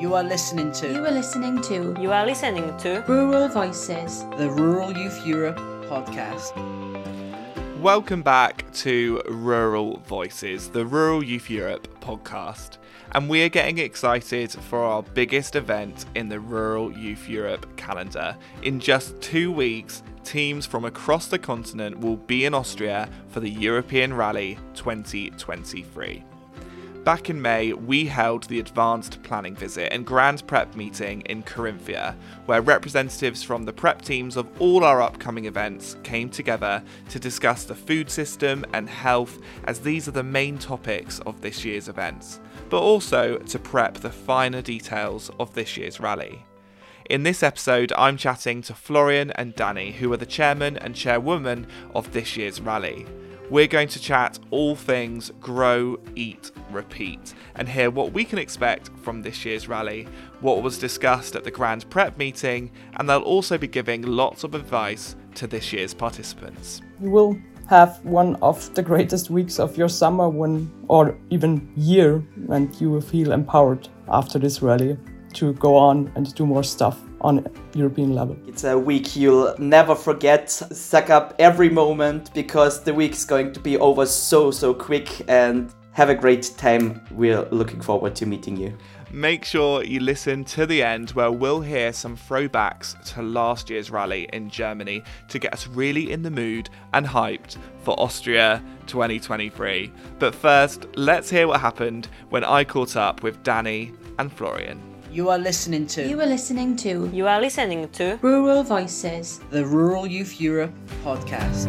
You are listening to You are listening to You are listening to Rural Voices. the Rural Youth Europe podcast. Welcome back to Rural Voices, the Rural Youth Europe podcast. And we are getting excited for our biggest event in the Rural Youth Europe calendar. In just two weeks, teams from across the continent will be in Austria for the European Rally 2023. Back in May, we held the Advanced Planning Visit and Grand Prep meeting in Carinthia, where representatives from the prep teams of all our upcoming events came together to discuss the food system and health, as these are the main topics of this year's events, but also to prep the finer details of this year's rally. In this episode, I'm chatting to Florian and Danny, who are the chairman and chairwoman of this year's rally. We're going to chat all things grow, eat, repeat, and hear what we can expect from this year's rally, what was discussed at the Grand Prep meeting, and they'll also be giving lots of advice to this year's participants. you will have one of the greatest weeks of your summer when or even year and you will feel empowered after this rally to go on and do more stuff on European level. It's a week you'll never forget. Suck up every moment because the week's going to be over so, so quick and have a great time. We're looking forward to meeting you. Make sure you listen to the end where we'll hear some throwbacks to last year's rally in Germany to get us really in the mood and hyped for Austria 2023. But first, let's hear what happened when I caught up with Danny and Florian. You are listening to You are listening to You are listening to Rural Voices. the Rural Youth Europe podcast.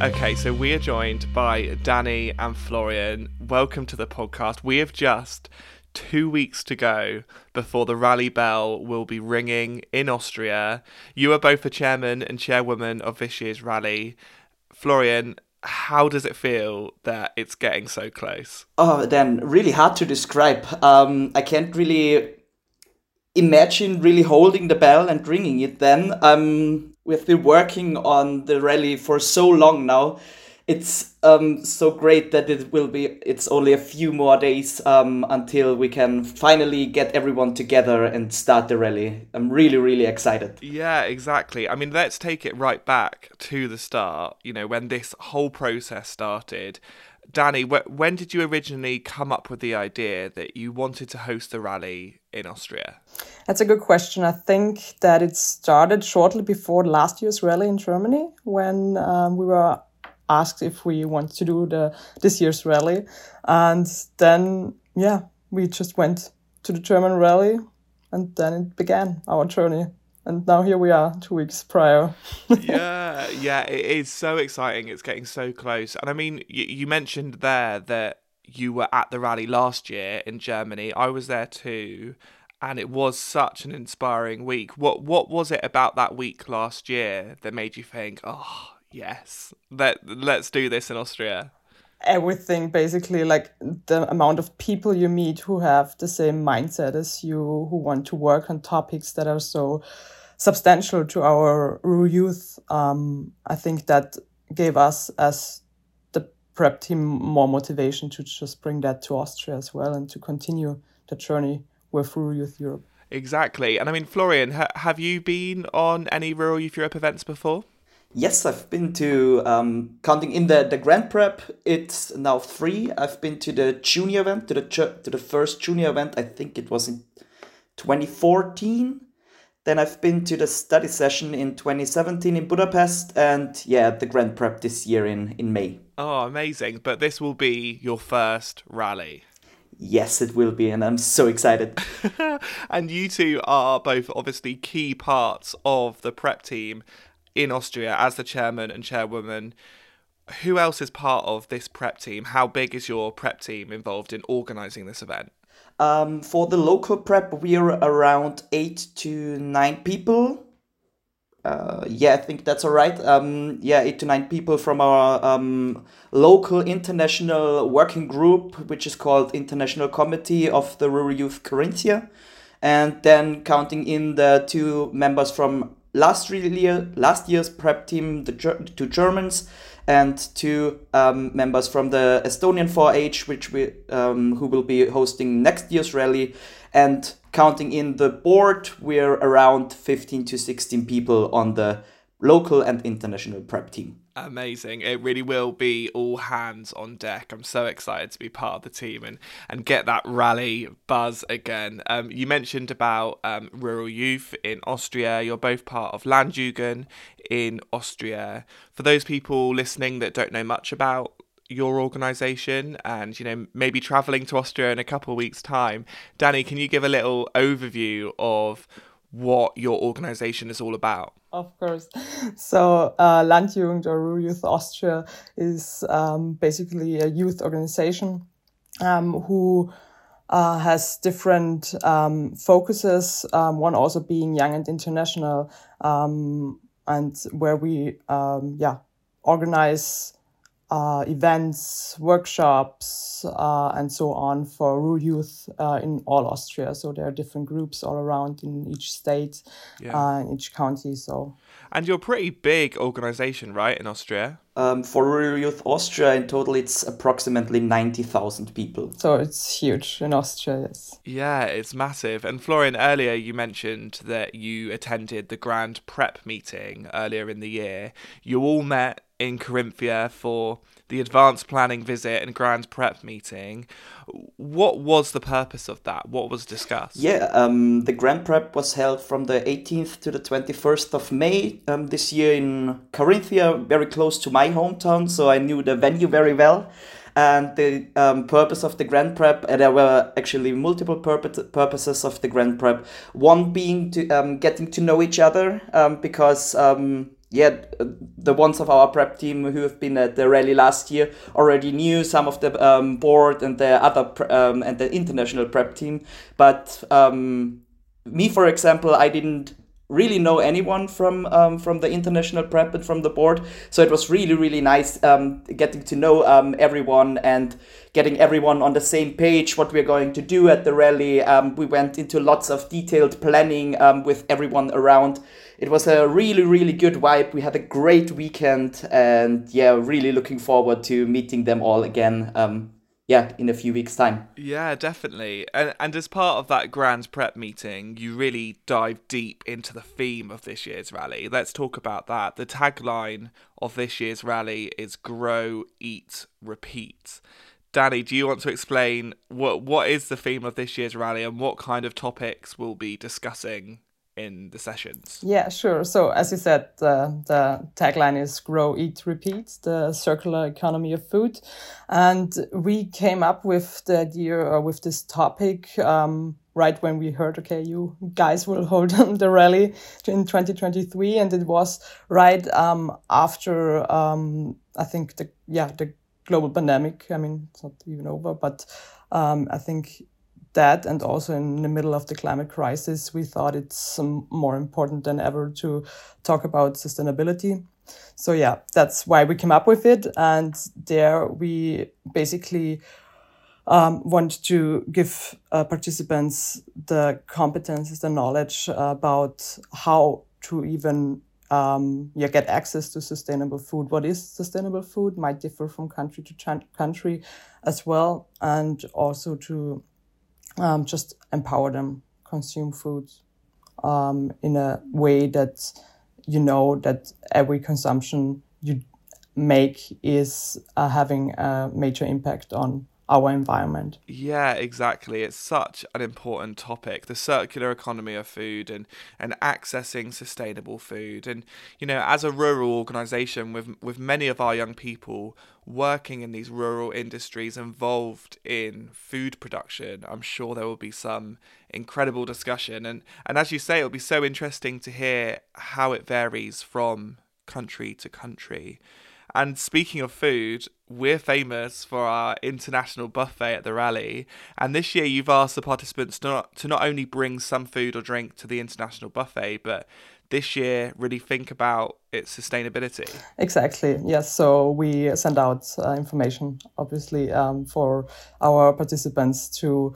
Okay, so we are joined by Danny and Florian. Welcome to the podcast. We have just two weeks to go before the rally bell will be ringing in Austria. You are both the chairman and chairwoman of this year's rally. Florian, how does it feel that it's getting so close? Oh, then really hard to describe. Um, I can't really imagine really holding the bell and ringing it then. Um, we've been working on the rally for so long now. It's um, so great that it will be, it's only a few more days um, until we can finally get everyone together and start the rally. I'm really, really excited. Yeah, exactly. I mean, let's take it right back to the start, you know, when this whole process started. Danny, wh- when did you originally come up with the idea that you wanted to host the rally in Austria? That's a good question. I think that it started shortly before last year's rally in Germany when um, we were asked if we want to do the this year's rally, and then yeah, we just went to the German rally, and then it began our journey. And now here we are, two weeks prior. yeah, yeah, it is so exciting. It's getting so close. And I mean, you, you mentioned there that you were at the rally last year in Germany. I was there too, and it was such an inspiring week. What what was it about that week last year that made you think, "Oh, yes, let let's do this in Austria"? everything basically like the amount of people you meet who have the same mindset as you who want to work on topics that are so substantial to our rural youth um, i think that gave us as the prep team more motivation to just bring that to austria as well and to continue the journey with rural youth europe Exactly. And I mean, Florian, ha- have you been on any Rural Youth Europe events before? Yes, I've been to um, counting in the the Grand Prep. It's now three. I've been to the junior event, to the to the first junior event. I think it was in 2014. Then I've been to the study session in 2017 in Budapest, and yeah, the Grand Prep this year in in May. Oh, amazing. But this will be your first rally. Yes, it will be, and I'm so excited. and you two are both obviously key parts of the prep team in Austria as the chairman and chairwoman. Who else is part of this prep team? How big is your prep team involved in organising this event? Um, for the local prep, we're around eight to nine people. Uh, yeah, I think that's all right. Um, yeah, eight to nine people from our um, local international working group, which is called International Committee of the Rural Youth Carinthia, and then counting in the two members from last year, last year's prep team, the two Germans, and two um, members from the Estonian 4-H, which we um, who will be hosting next year's rally, and counting in the board, we're around 15 to 16 people on the local and international prep team. Amazing. It really will be all hands on deck. I'm so excited to be part of the team and, and get that rally buzz again. Um, you mentioned about um, rural youth in Austria. You're both part of Landjugend in Austria. For those people listening that don't know much about your organization and you know maybe traveling to Austria in a couple of weeks time Danny can you give a little overview of what your organization is all about of course. So, uh, Landjugend or Rural Youth Austria is um, basically a youth organization um, who uh, has different um, focuses. Um, one also being young and international, um, and where we, um, yeah, organize uh, events, workshops, uh, and so on for rural youth uh, in all Austria. So there are different groups all around in each state, Yeah. uh, in each county. So and you're a pretty big organization right in Austria Um, for Rural Youth Austria, in total, it's approximately 90,000 people. so it's huge in Austria. Yes. Yeah, it's massive. And Florian, earlier you mentioned that you attended the Grand Prep meeting earlier in the year. You all met in Carinthia for the advanced planning visit and Grand Prep meeting. What was the purpose of that? What was discussed? Yeah, um, the Grand Prep was held from the 18th to the 21st of May um, this year in Carinthia, very close to my hometown, so I knew the venue very well. And the um, purpose of the Grand Prep, uh, there were actually multiple purpose, purposes of the Grand Prep. One being to um, getting to know each other, um, because um, yeah, the ones of our prep team who have been at the rally last year already knew some of the um, board and the other pre- um, and the international prep team. But um, me, for example, I didn't really know anyone from um, from the international prep and from the board. So it was really really nice um, getting to know um, everyone and getting everyone on the same page. What we're going to do at the rally. Um, we went into lots of detailed planning um, with everyone around. It was a really really good vibe. We had a great weekend and yeah, really looking forward to meeting them all again. Um, yeah, in a few weeks' time. Yeah, definitely. And and as part of that grand prep meeting, you really dive deep into the theme of this year's rally. Let's talk about that. The tagline of this year's rally is grow, eat, repeat. Danny, do you want to explain what what is the theme of this year's rally and what kind of topics we'll be discussing in the sessions? Yeah, sure. So as you said, the, the tagline is grow, eat, repeat, the circular economy of food. And we came up with the idea or with this topic, um, right when we heard, okay, you guys will hold the rally in 2023. And it was right, um, after, um, I think the, yeah, the global pandemic. I mean, it's not even over, but, um, I think that and also in the middle of the climate crisis, we thought it's more important than ever to talk about sustainability. So yeah, that's why we came up with it. And there we basically um, want to give uh, participants the competences, the knowledge about how to even um, yeah, get access to sustainable food. What is sustainable food might differ from country to country as well, and also to um, just empower them consume food um, in a way that you know that every consumption you make is uh, having a major impact on our environment. Yeah, exactly. It's such an important topic, the circular economy of food and, and accessing sustainable food. And, you know, as a rural organisation with with many of our young people working in these rural industries involved in food production, I'm sure there will be some incredible discussion. And and as you say, it'll be so interesting to hear how it varies from country to country. And speaking of food, we're famous for our international buffet at the rally. And this year, you've asked the participants to not, to not only bring some food or drink to the international buffet, but this year really think about its sustainability. Exactly. Yes. So we send out uh, information, obviously, um, for our participants to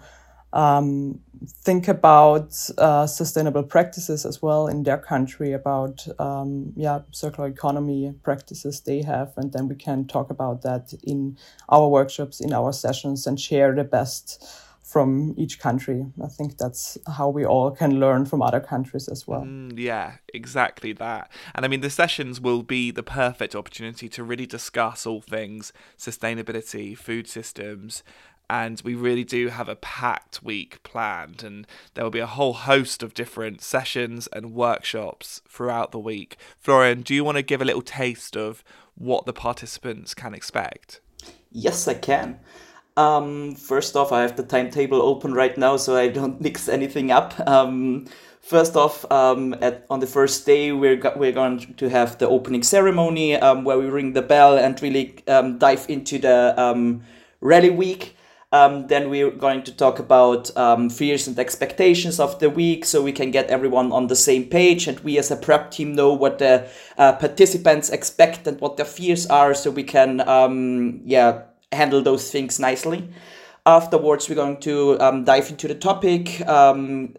um, think about uh, sustainable practices as well in their country about um, yeah circular economy practices they have. And then we can talk about that in our workshops in our sessions and share the best from each country. I think that's how we all can learn from other countries as well. Mm, yeah, exactly that. And I mean, the sessions will be the perfect opportunity to really discuss all things sustainability, food systems, and we really do have a packed week planned. And there will be a whole host of different sessions and workshops throughout the week. Florian, do you want to give a little taste of what the participants can expect? Yes, I can. Um, first off, I have the timetable open right now, so I don't mix anything up. Um, first off, um, at on the first day, we're go- we're going to have the opening ceremony um, where we ring the bell and really um, dive into the um, rally week. Um, then we're going to talk about um, fears and expectations of the week so we can get everyone on the same page and we as a prep team know what the uh, participants expect and what their fears are so we can um, yeah handle those things nicely. Afterwards we're going to um, dive into the topic um,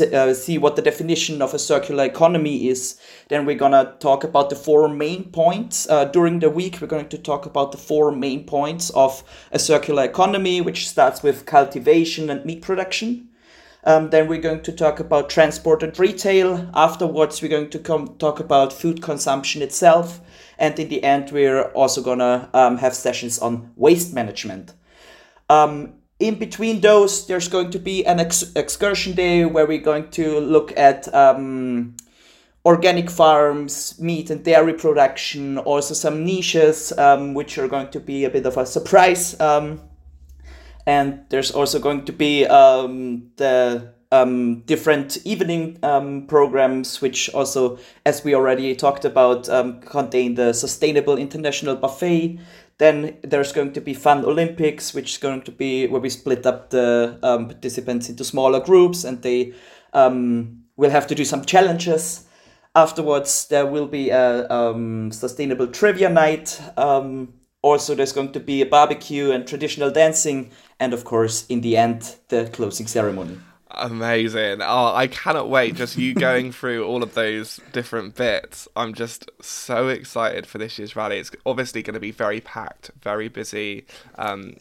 uh, see what the definition of a circular economy is. Then we're gonna talk about the four main points. Uh, during the week, we're going to talk about the four main points of a circular economy, which starts with cultivation and meat production. Um, then we're going to talk about transport and retail. Afterwards, we're going to come talk about food consumption itself. And in the end, we're also gonna um, have sessions on waste management. Um, in between those, there's going to be an ex- excursion day where we're going to look at um, organic farms, meat and dairy production, also some niches, um, which are going to be a bit of a surprise. Um, and there's also going to be um, the um, different evening um, programs, which also, as we already talked about, contain the Sustainable International Buffet. Then there's going to be Fun Olympics, which is going to be where we split up the um, participants into smaller groups and they um, will have to do some challenges. Afterwards, there will be a um, sustainable trivia night. Um, also, there's going to be a barbecue and traditional dancing, and of course, in the end, the closing ceremony. Amazing. Oh, I cannot wait. Just you going through all of those different bits. I'm just so excited for this year's rally. It's obviously going to be very packed, very busy. Um,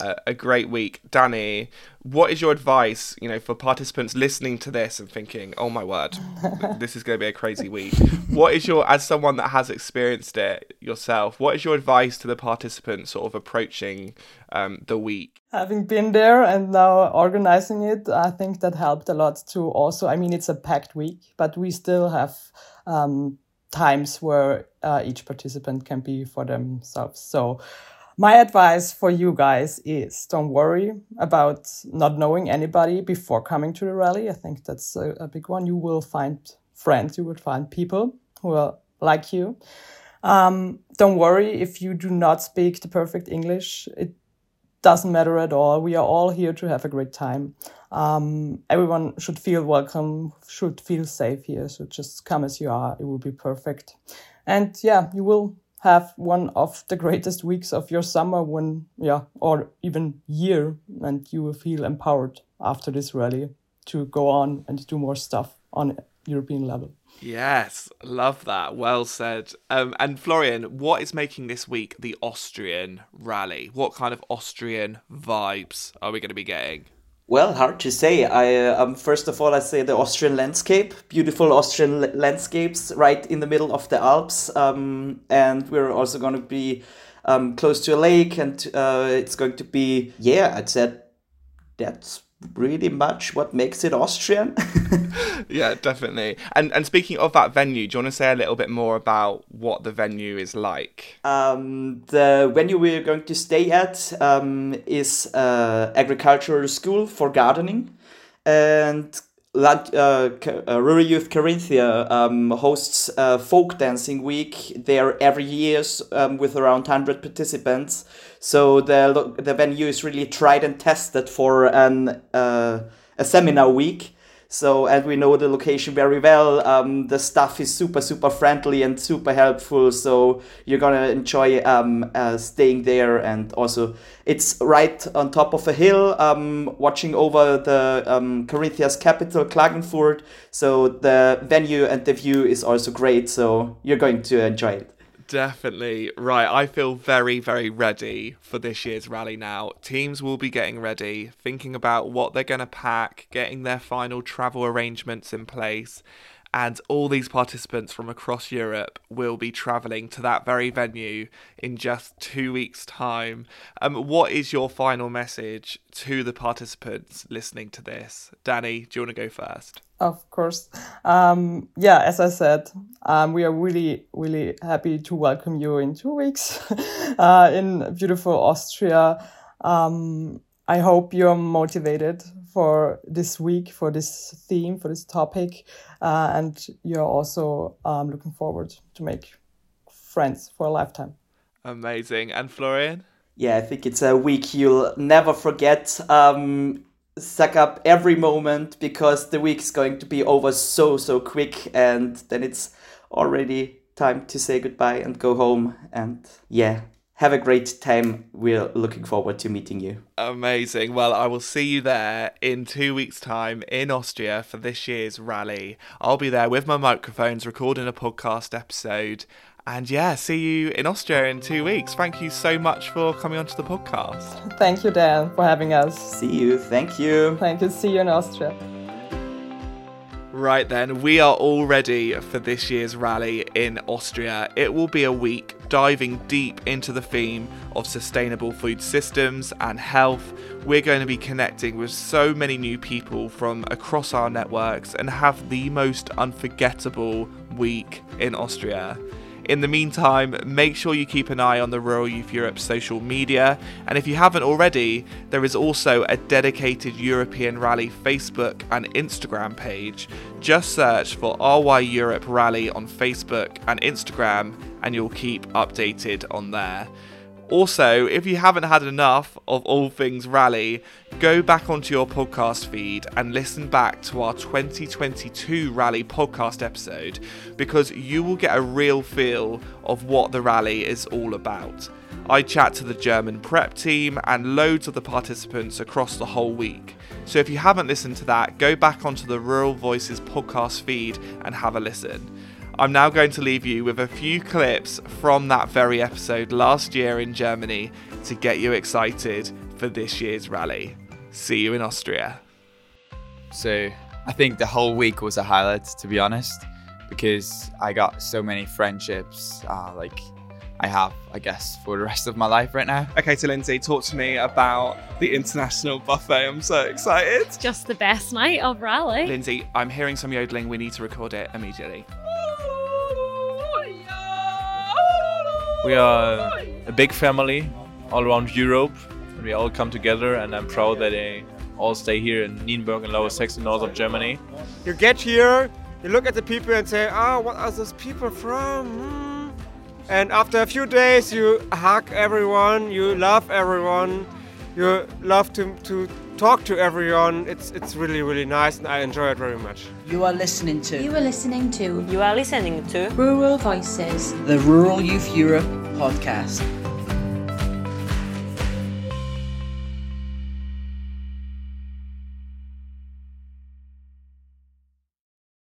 a, a great week. Danny, what is your advice, you know, for participants listening to this and thinking, "Oh my word, this is going to be a crazy week." What is your as someone that has experienced it yourself, what is your advice to the participants sort of approaching um, the week? having been there and now organizing it, I think that helped a lot to also. I mean, it's a packed week, but we still have um, times where uh, each participant can be for themselves. So, my advice for you guys is don't worry about not knowing anybody before coming to the rally. I think that's a, a big one. You will find friends, you will find people who are like you. Um, don't worry if you do not speak the perfect English. It doesn't matter at all. We are all here to have a great time. Um, everyone should feel welcome, should feel safe here. So just come as you are. It will be perfect. And yeah, you will have one of the greatest weeks of your summer when, yeah, or even year. And you will feel empowered after this rally to go on and do more stuff on European level. Yes, love that. Well said. Um, and Florian, what is making this week the Austrian rally? What kind of Austrian vibes are we going to be getting? Well, hard to say. I uh, um, first of all, I say the Austrian landscape, beautiful Austrian landscapes right in the middle of the Alps, um, and we're also going to be um, close to a lake, and uh, it's going to be yeah. I'd said that's pretty much what makes it Austrian. Yeah, definitely. And and speaking of that venue, do you want to say a little bit more about what the venue is like? Um, the venue we're going to stay at um, is uh, agricultural school for gardening, and Land, uh, uh, Rural Youth Carinthia um, hosts a folk dancing week there every year um, with around 100 participants. So the the venue is really tried and tested for an uh, a seminar week. So, and we know the location very well. Um, the staff is super, super friendly and super helpful. So, you're gonna enjoy um, uh, staying there. And also, it's right on top of a hill, um, watching over the um, Carinthia's capital, Klagenfurt. So, the venue and the view is also great. So, you're going to enjoy it. Definitely. Right. I feel very, very ready for this year's rally now. Teams will be getting ready, thinking about what they're going to pack, getting their final travel arrangements in place. And all these participants from across Europe will be travelling to that very venue in just two weeks' time. Um, what is your final message to the participants listening to this? Danny, do you want to go first? Of course. Um, yeah, as I said, um, we are really, really happy to welcome you in two weeks uh, in beautiful Austria. Um, I hope you're motivated for this week, for this theme, for this topic, uh, and you're also um, looking forward to make friends for a lifetime. Amazing. And Florian? Yeah, I think it's a week you'll never forget. Um, suck up every moment because the week's going to be over so so quick and then it's already time to say goodbye and go home. And yeah have a great time. We're looking forward to meeting you. Amazing. Well i will see you there in two weeks time in austria for this year's rally. I'll be there with my microphones recording a podcast episode and yeah, see you in Austria in two weeks. Thank you so much for coming onto the podcast. Thank you, Dan, for having us. See you. Thank you. Thank you. See you in Austria. Right then, we are all ready for this year's rally in Austria. It will be a week diving deep into the theme of sustainable food systems and health. We're going to be connecting with so many new people from across our networks and have the most unforgettable week in Austria. In the meantime, make sure you keep an eye on the Rural Youth Europe social media, and if you haven't already, there is also a dedicated European Rally Facebook and Instagram page. Just search for RY Europe Rally on Facebook and Instagram, and you'll keep updated on there. Also, if you haven't had enough of all things rally, go back onto your podcast feed and listen back to our 2022 rally podcast episode because you will get a real feel of what the rally is all about. I chat to the German prep team and loads of the participants across the whole week. So if you haven't listened to that, go back onto the Rural Voices podcast feed and have a listen. I'm now going to leave you with a few clips from that very episode last year in Germany to get you excited for this year's rally. See you in Austria. So, I think the whole week was a highlight, to be honest, because I got so many friendships, uh, like I have, I guess, for the rest of my life right now. Okay, so Lindsay, talk to me about the international buffet. I'm so excited. Just the best night of rally. Lindsay, I'm hearing some yodeling. We need to record it immediately. We are a big family all around Europe, we all come together. And I'm proud that they all stay here in Nienburg and Lower Saxony, north of Germany. You get here, you look at the people and say, "Ah, oh, what are those people from?" Hmm. And after a few days, you hug everyone, you love everyone, you love to to talk to everyone. It's it's really really nice, and I enjoy it very much. You are listening to You are listening to You are listening to Rural Voices. the Rural Youth Europe podcast.